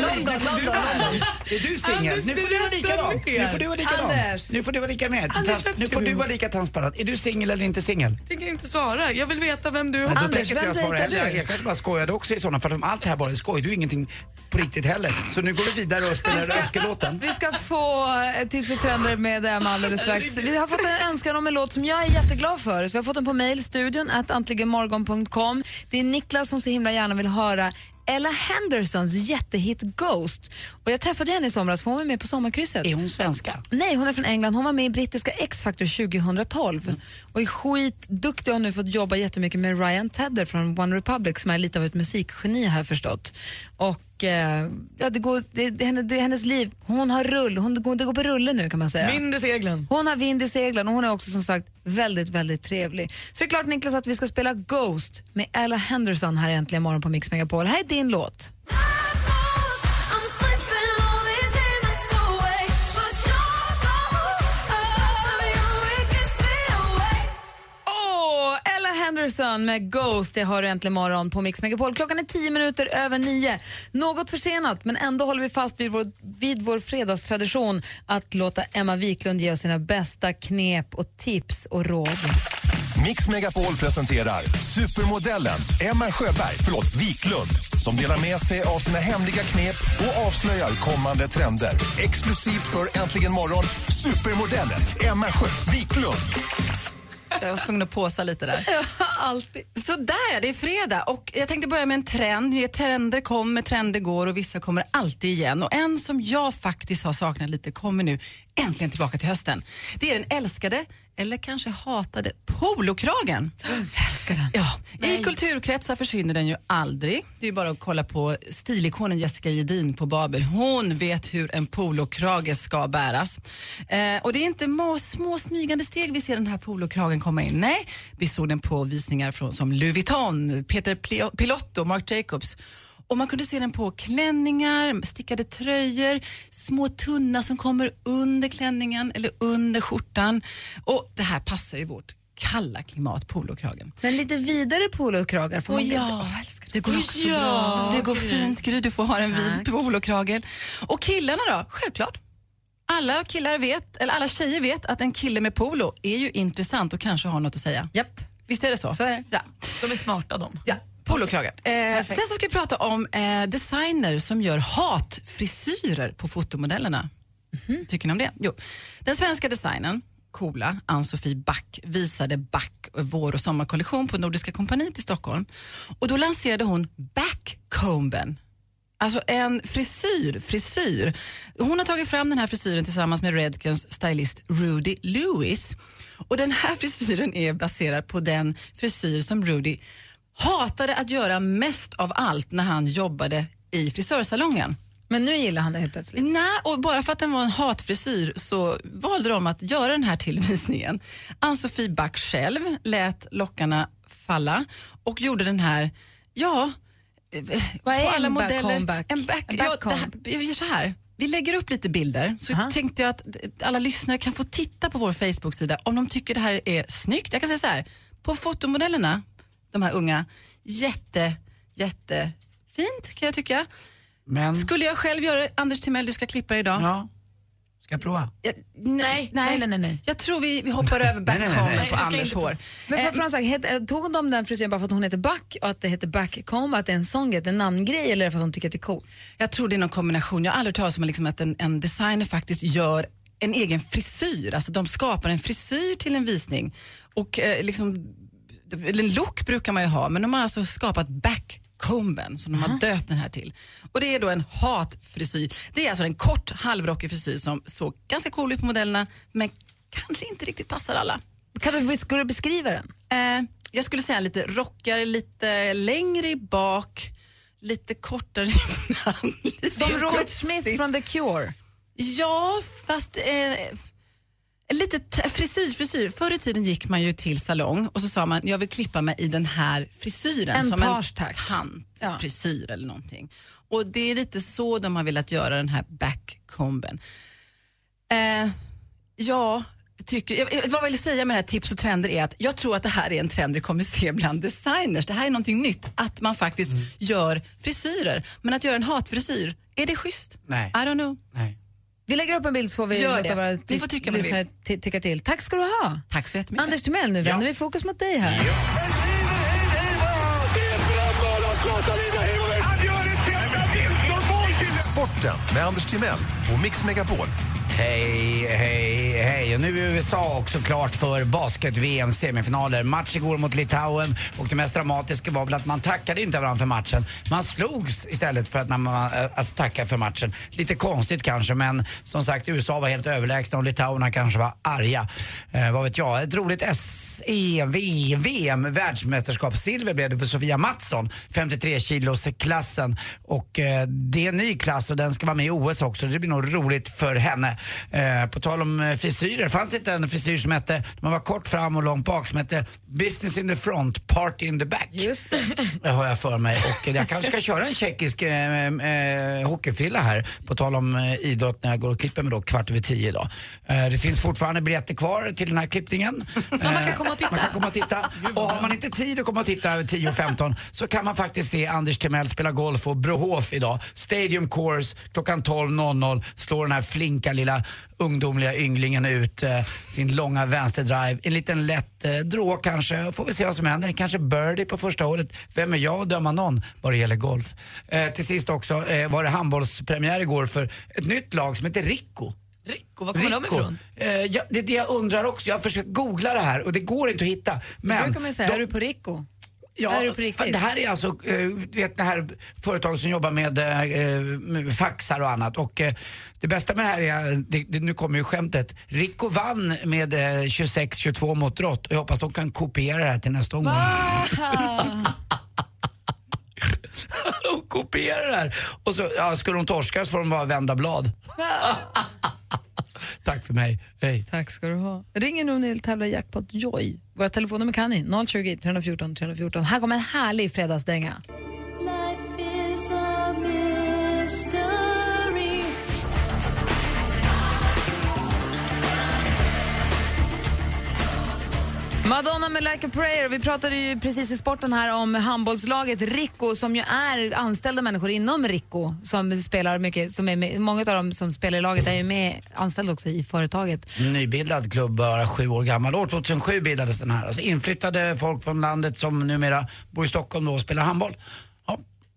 London, London, Är du singel? Nu får du vara likadan. Nu får du vara likadan. Anders. Nu får du vara lika med. Trans- Nu får du vara lika transparent. Är du singel eller inte singel? Tänker inte svara. Jag vill veta vem du har. Då Anders, tänker inte jag svara heller. Jag kanske bara skojade också i sådana att om allt här bara är skoj, du är ingenting på riktigt heller. Så nu går vi vidare och spelar önskelåten. Vi ska få tips och trender med Emma alldeles strax. Vi har fått en önskan om en låt som jag är jätteglad för. Så vi har fått den på mail, studion at antligenmorgon.com. Det är Niklas som så himla gärna vill höra Ella Hendersons jättehit Ghost. Och jag träffade henne i somras för hon var med på sommarkrysset. Är hon svenska? Nej, hon är från England. Hon var med i brittiska X-Factor 2012 och är skitduktig och har nu fått jobba jättemycket med Ryan Tedder från One Republic som är lite av ett musikgeni har jag förstått. Och och eh, ja, det går, det, det, är henne- det hennes liv. Hon har rull, hon, det går på rulle nu kan man säga. Vind i seglen. Hon har vind i seglen och hon är också som sagt väldigt, väldigt trevlig. Så det är klart Niklas att vi ska spela Ghost med Ella Henderson här äntligen morgon på Mix Megapol. Här är din låt. Anderson med Ghost, det har du äntligen morgon på Mix Megapol. Klockan är tio minuter över nio. Något försenat, men ändå håller vi fast vid vår, vid vår fredagstradition att låta Emma Wiklund ge oss sina bästa knep och tips och råd. Mix Megapol presenterar supermodellen Emma Sjöberg, förlåt, Wiklund som delar med sig av sina hemliga knep och avslöjar kommande trender. Exklusivt för Äntligen morgon, supermodellen Emma Sjö Wiklund. Jag var tvungen att påsa lite där. Alltid. Så där, det är fredag och jag tänkte börja med en trend. Trender kommer, trender går och vissa kommer alltid igen. Och en som jag faktiskt har saknat lite kommer nu äntligen tillbaka till hösten. Det är den älskade, eller kanske hatade, polokragen. Älskar den. Ja, I kulturkretsar försvinner den ju aldrig. Det är bara att kolla på stilikonen Jessica Jedin på Babel. Hon vet hur en polokrage ska bäras. Eh, och det är inte må, små smygande steg vi ser den här polokragen komma in. Nej, vi såg den på visningar från, som Louis Vuitton, Peter Pilotto, Marc Jacobs. Och man kunde se den på klänningar, stickade tröjor, små tunna som kommer under klänningen eller under skjortan. Och det här passar ju vårt kalla klimat, polokragen. Men lite vidare polokragar får Åh, man ja. Åh, älskar Det går också Ja, bra. Det går fint. Gry, du får ha en vid polokrage. Och killarna då? Självklart. Alla killar vet, eller alla tjejer vet att en kille med polo är ju intressant och kanske har något att säga. Japp. Visst är det så? Så är det. Ja. De är smarta de. Ja, polokragen. Eh, sen så ska vi prata om eh, designer som gör hatfrisyrer på fotomodellerna. Tycker ni om det? Jo. Den svenska designern, coola Ann-Sofie Back visade Back vår och sommarkollektion på Nordiska kompaniet i Stockholm. Och då lanserade hon backcomben. Alltså en frisyr, frisyr. Hon har tagit fram den här frisyren tillsammans med Redkens stylist Rudy Lewis. Och den här (laughs) frisyren är baserad på den frisyr som Rudy hatade att göra mest av allt när han jobbade i frisörsalongen. Men nu gillar han det helt plötsligt. Nej, och bara för att den var en hatfrisyr så valde de att göra den här tillvisningen. Ann-Sofie Back själv lät lockarna falla och gjorde den här, ja, Vad är på alla en modeller. backcomb back? En back, En ja, backcomb? det här, gör så här. Vi lägger upp lite bilder så tänkte jag att alla lyssnare kan få titta på vår Facebook-sida om de tycker det här är snyggt. Jag kan säga så här, på fotomodellerna, de här unga, jätte, jättefint kan jag tycka. Men, Skulle jag själv göra det, Anders Timell, du ska klippa idag. ja, ska jag prova? Ja, nej, nej, nej, nej, nej. Jag tror vi, vi hoppar över backcomben på Jag Anders inte- hår. Men Eh, för het, tog de den frisyren bara för att hon heter Back och att det heter Backcomb, att det är en sång, en namngrej eller för att hon tycker att det är coolt? Jag tror det är någon kombination. Jag har aldrig hört talas om liksom att en, en designer faktiskt gör en egen frisyr. Alltså de skapar en frisyr till en visning. Och eh, liksom, en look brukar man ju ha, men de har alltså skapat backcomben som de har döpt den här till. Och det är då en hatfrisyr. Det är alltså en kort halvrockig frisyr som såg ganska cool ut på modellerna, men kanske inte riktigt passar alla. Kan du, ska du beskriva den? Eh, jag skulle säga lite rockigare, lite längre i bak, lite kortare innan. (laughs) Som Robert. Smith från The Cure. Ja, fast eh, lite frisyr, frisyr. Förr i tiden gick man ju till salong och så sa man jag vill klippa mig i den här frisyren. En som page, en tack. tantfrisyr eller någonting. Och det är lite så de har velat göra den här backcomben. Eh, ja, tycker, jag, vad jag vill säga med det här tips och trender är att jag tror att det här är en trend vi kommer se bland designers. Det här är någonting nytt, att man faktiskt gör frisyrer. Men att göra en hatfrisyr, är det schysst? Nej. I don't know. Nej. Vi lägger upp en bild så får vi Gör låta det. våra Ni får tycka lyssnare ty- tycka till. Tack ska du ha. Tack så jättemycket. Anders Timell, nu vänder vi fokus mot dig här. Sporten med Anders Timell och Mix Megapol. Hej, hej, hej. Och nu är USA också klart för basket-VM semifinaler. Match igår mot Litauen och det mest dramatiska var väl att man tackade inte varandra för matchen. Man slogs istället för att, när man, eh, att tacka för matchen. Lite konstigt kanske men som sagt USA var helt överlägsna och litauerna kanske var arga. Eh, vad vet jag. Ett roligt SEV, VM, världsmästerskap. Silver blev det för Sofia Mattsson, 53 kilos klassen. Och eh, det är en ny klass och den ska vara med i OS också. Det blir nog roligt för henne. Eh, på tal om eh, frisyrer, fanns det inte en frisyr som hette, man var kort fram och långt bak, som hette Business in the front, party in the back? Just det. Det har jag för mig. Och jag kanske ska köra en tjeckisk eh, eh, hockeyfrilla här, på tal om eh, idrott, när jag går och klipper mig då kvart över tio idag. Eh, det finns fortfarande biljetter kvar till den här klippningen. (laughs) man kan komma och titta. Man kan komma och titta. Och har man inte tid att komma och titta 10.15 så kan man faktiskt se Anders Timell spela golf på Brohof idag. Stadium Course klockan 12.00 slår den här flinka lilla ungdomliga ynglingen ut eh, sin långa vänsterdrive. En liten lätt eh, drå kanske. Får vi se vad som händer. Kanske birdie på första hålet. Vem är jag att döma någon vad det gäller golf? Eh, till sist också eh, var det handbollspremiär igår för ett nytt lag som heter Rico. Rico, var kommer de Rico. ifrån? Eh, ja, det är det jag undrar också. Jag har försökt googla det här och det går inte att hitta. Men brukar man säga, de- är du på Rico? Ja, är du på riktigt? det här är alltså eh, du vet, det här företaget som jobbar med, eh, med faxar och annat. Och eh, det bästa med det här är, det, det, nu kommer ju skämtet, Rico vann med eh, 26-22 mot Rott och jag hoppas de kan kopiera det här till nästa omgång. (laughs) och kopiera det här. Och så, ja, skulle de torska så får de bara vända blad. Tack för mig. Hej. Tack ska du ha. Ring nu om ni vill tävla i Jackpot Joy. Våra telefonnummer kan ni. 020 314 314. Här kommer en härlig fredagsdänga. Madonna med Like a prayer. Vi pratade ju precis i sporten här om handbollslaget Rico som ju är anställda människor inom Rico som spelar mycket, som är med, många av dem som spelar i laget är ju med anställda också i företaget. Nybildad klubb, bara sju år gammal. År 2007 bildades den här. Alltså inflyttade folk från landet som numera bor i Stockholm då och spelar handboll.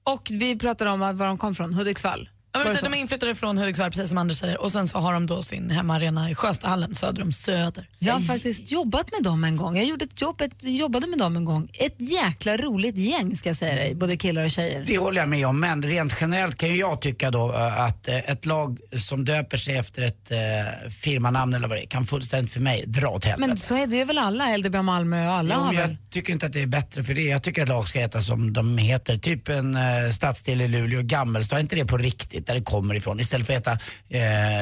Och vi pratade om var de kom från, Hudiksvall. Ja, men så? de är inflyttade från Hudiksvall, precis som Anders säger. Och sen så har de då sin hemmaarena i Sjöstahallen söder om Söder. Jag har faktiskt jobbat med dem en gång. Jag gjorde ett jobb, ett, jobbade med dem en gång. Ett jäkla roligt gäng ska jag säga dig, både killar och tjejer. Det håller jag med om, men rent generellt kan ju jag tycka då eh, att eh, ett lag som döper sig efter ett eh, firmanamn eller vad det är kan fullständigt för mig dra åt helvete. Men så är det ju väl alla, LDB Malmö och alla Jo, har men väl? jag tycker inte att det är bättre för det. Jag tycker att lag ska heta som de heter. Typ en eh, stadsdel i Luleå, Gammelstad. Är inte det på riktigt där det kommer ifrån? Istället för att heta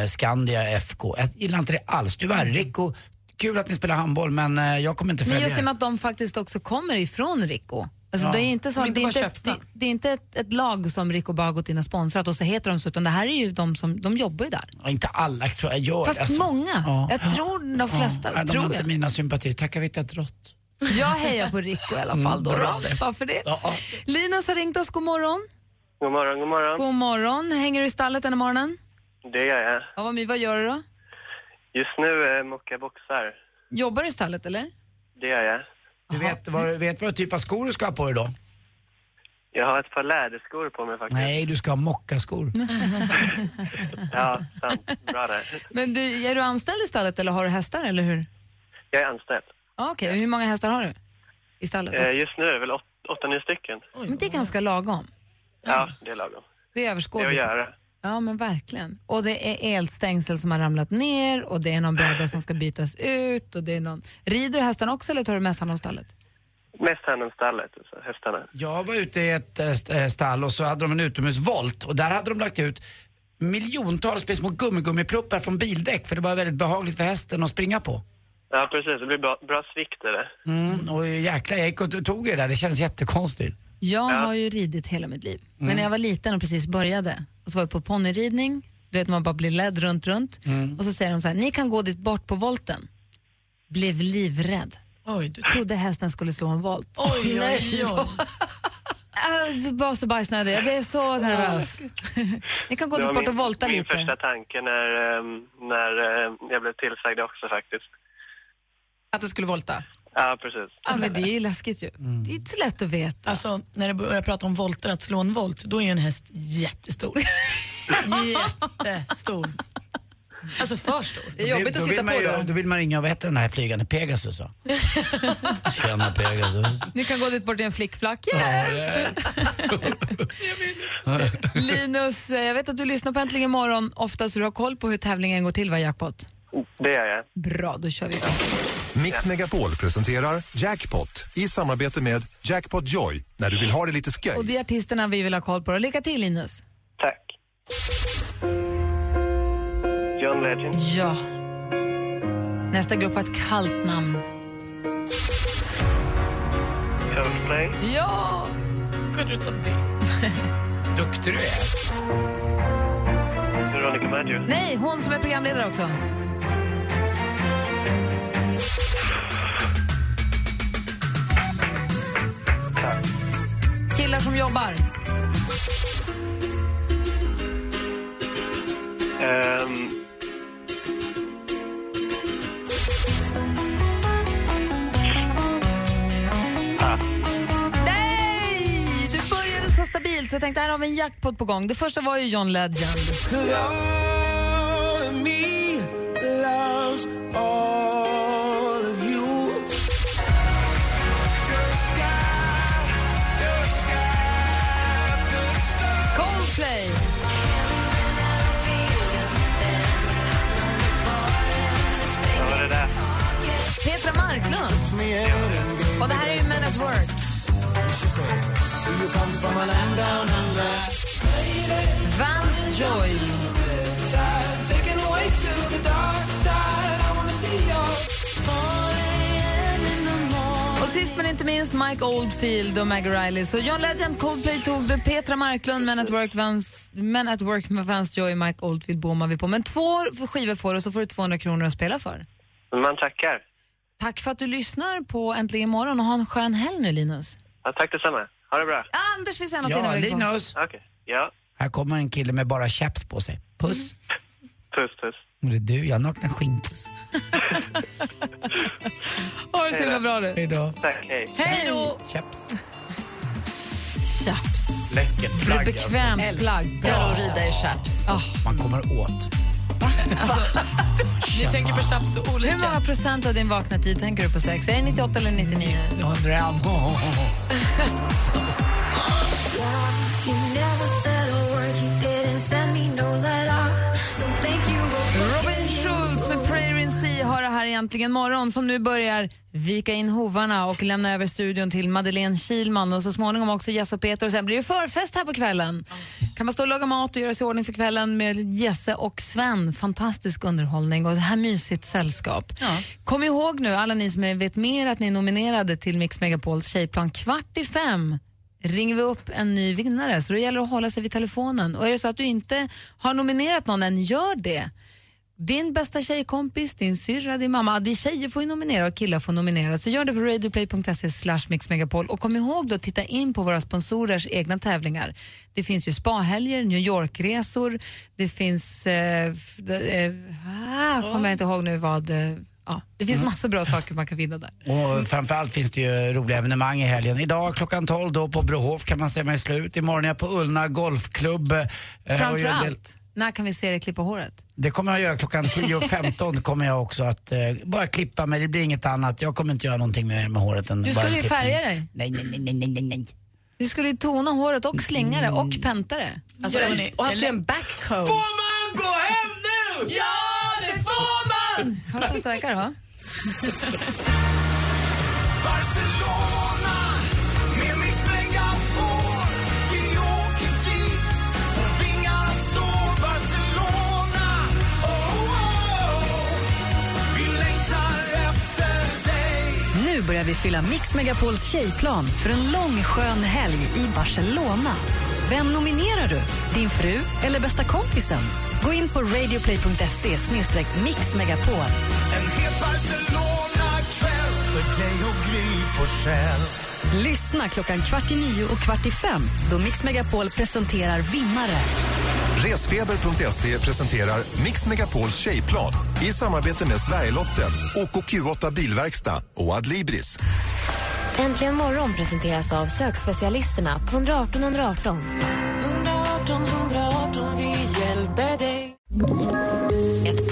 eh, Skandia FK. Jag gillar inte det alls. Tyvärr, Rico, kul att ni spelar handboll men eh, jag kommer inte Men följa just i och med att de faktiskt också kommer ifrån Rico. Alltså Ja. det är inte, så, De är det inte är inte, köpta. det, det är inte ett, ett lag som Rico bara har gått in och sponsrat och så heter de så, utan det här är ju de som, de jobbar ju där. Ja, inte alla tror jag gör Fast alltså. många. Ja. Jag tror de flesta, Ja, de tror har inte jag. mina sympatier. Tackar vi inte ett rått. Jag hejar på Rico i alla fall då. Mm, bra då. det. Varför det? Linus har ringt oss, god morgon. God morgon, god morgon. God morgon. Hänger du i stallet den här morgonen? Det gör jag. Ja, vad, my- vad gör du då? Just nu eh, mockar jag boxar. Jobbar du i stallet eller? Det gör jag. Du vet vad, vet vad typ av skor du ska ha på dig då? Jag har ett par läderskor på mig faktiskt. Nej, du ska ha mockaskor. (laughs) Ja, sant. Bra där. Men du, är du anställd i stallet eller har du hästar eller hur? Jag är anställd. Ja, Okej, hur många hästar har du i stallet? Eh, Just nu är det väl åt, åtta, nio stycken. Men det är ganska lagom. Ja, det är lagom. Det är Det är överskådligt. att göra. Ja, men verkligen. Och det är elstängsel som har ramlat ner och det är någon bräda som ska bytas ut och det är någon... Rider du hästarna också eller tar du mest hand om stallet? Mest hand om stallet, alltså, hästarna. Jag var ute i ett eh, st- eh, stall och så hade de en utomhusvolt och där hade de lagt ut miljontals med små gummigummipluppar från bildäck för det var väldigt behagligt för hästen att springa på. Ja, precis. Det blir bra, bra svikt det. Mm, och jäklar, jag gick och tog det där, det kändes jättekonstigt. Jag har ju ridit hela mitt liv. Men Mm. när jag var liten och precis började, och så var jag på ponnyridning, du vet man bara blir ledd runt, runt. Mm. Och så säger de så här, ni kan gå dit bort på volten. Blev livrädd. Oj, du. Trodde hästen skulle slå en volt. Oj, oj, oj. Jag var så bajsnödig, jag blev så nervös. (laughs) ni kan gå dit bort och min, volta min lite. första tanke när, ehm, när ehm, jag blev tillsagd också faktiskt. Att det skulle volta? Ja, precis. Ja, men det är ju läskigt ju. Det är inte så lätt att veta. Alltså, när det börjar prata om volter, att slå en volt, då är ju en häst jättestor. (laughs) jättestor. Alltså för stor. Det är jobbigt då, att vill sitta man på ju, då. Då vill man ringa, vad heter den här flygande Pegasus då? (laughs) Tjena Pegasus. Ni kan gå dit bort i en flickflack. Yeah. (laughs) Linus, eh, jag vet att du lyssnar på Äntligen morgon ofta så du har koll på hur tävlingen går till, va Jackpot? Det gör jag. Bra, då kör vi. Mix Megapol presenterar Jackpot i samarbete med Jackpot Joy när du vill ha det lite sköj. Och det är artisterna vi vill ha koll på. Lycka till Linus. Tack. John Legend. Ja. Nästa grupp har ett kallt namn. Coldplay. Ja! Kunde du ta det? (laughs) Duktig du är. Veronica Maggio. Nej, hon som är programledare också. Killar som jobbar. Ehm, Nej! Du började så stabilt så jag tänkte här har vi en jackpot på gång. Det första var ju John Legend. Coldplay. Mike Oldfield och Maggie Riley. Så John Legend, Coldplay tog det, Petra Marklund, Men at Work, Vance, Men at Work med Vance Joy, Mike Oldfield bommar vi på. Men två skivor får du och så får du 200 kronor att spela för. Man tackar. Tack för att du lyssnar på Äntligen morgon och ha en skön helg nu Linus. Ja, tack detsamma. Ha det bra. Anders vill säga något innan Ja, vi på. Linus. Okej. Ja. Här kommer en kille med bara chaps på sig. Puss. (laughs) Puss, puss. Och det är du, jag har nakna skinnpuss. Ha det så himla bra du. Hej då. Tack, hej. Hej då! Chaps. Chaps. Läckert Det är plagg bekvämt alltså. plagg. Älskar att rida i chaps. Ah. Man kommer åt. Ni tänker på chaps så olika. Hur många procent av din vakna tid tänker du på sex? Är det 98 eller 99? 101. Robin egentligen morgon som nu börjar vika in hovarna och lämna över studion till Madeleine Kilman och så småningom också Jesse och Peter och sen blir det förfest här på kvällen. Kan man stå och laga mat och göra sig i ordning för kvällen med Jesse och Sven. Fantastisk underhållning och det här mysigt sällskap. Kom ihåg nu, alla ni som vet mer att ni är nominerade till Mix Megapols tjejplan kvart i fem ringer vi upp en ny vinnare. Så det gäller att hålla sig vid telefonen. Och är det så att du inte har nominerat någon än, gör det. Din bästa tjejkompis, din syrra, din mamma. De tjejer får ju nominera och killar får nominera. Så gör det på radioplay.se slash mixmegapol. Och kom ihåg då, titta in på våra sponsorers egna tävlingar. Det finns ju spahelger, New York-resor, det finns... Eh, eh, ah, kommer jag inte ihåg nu vad... Eh, ja, det finns massa bra saker man kan vinna där. Och framförallt finns det ju roliga evenemang i helgen. Idag klockan 12 då på Brohof kan man se mig slut. Imorgon är jag på Ullna Golfklubb. eh, Framförallt, när kan vi se dig klippa håret? Det kommer jag att göra klockan 10.15 kommer jag också att eh, bara klippa mig, det blir inget annat. Jag kommer inte göra någonting mer med håret än Du bara skulle ju klippning. färga dig. Nej, nej, nej, nej, nej, nej. Du skulle ju tona håret och slinga det och penta det. Alltså, hörni, och han göra en backcomb. Får man gå hem nu? Ja, det får man! Hörs nästa vecka då. Börjar vi fylla Mix Megapols tjejplan för en lång skön helg i Barcelona. Vem nominerar du? Din fru eller bästa kompisen? Gå in på radioplay.se mixmegapol. En het Barcelona-kväll för dig och Gry Forssell. Lyssna klockan kvart i nio och kvart i fem då Mix Megapol presenterar vinnare. Resfeber.se presenterar Mix Megapols tjejplan i samarbete med Sverigelotten, OKQ8 Bilverkstad och Adlibris. Äntligen morgon presenteras av sökspecialisterna på 118 118. 118 118, vi hjälper dig.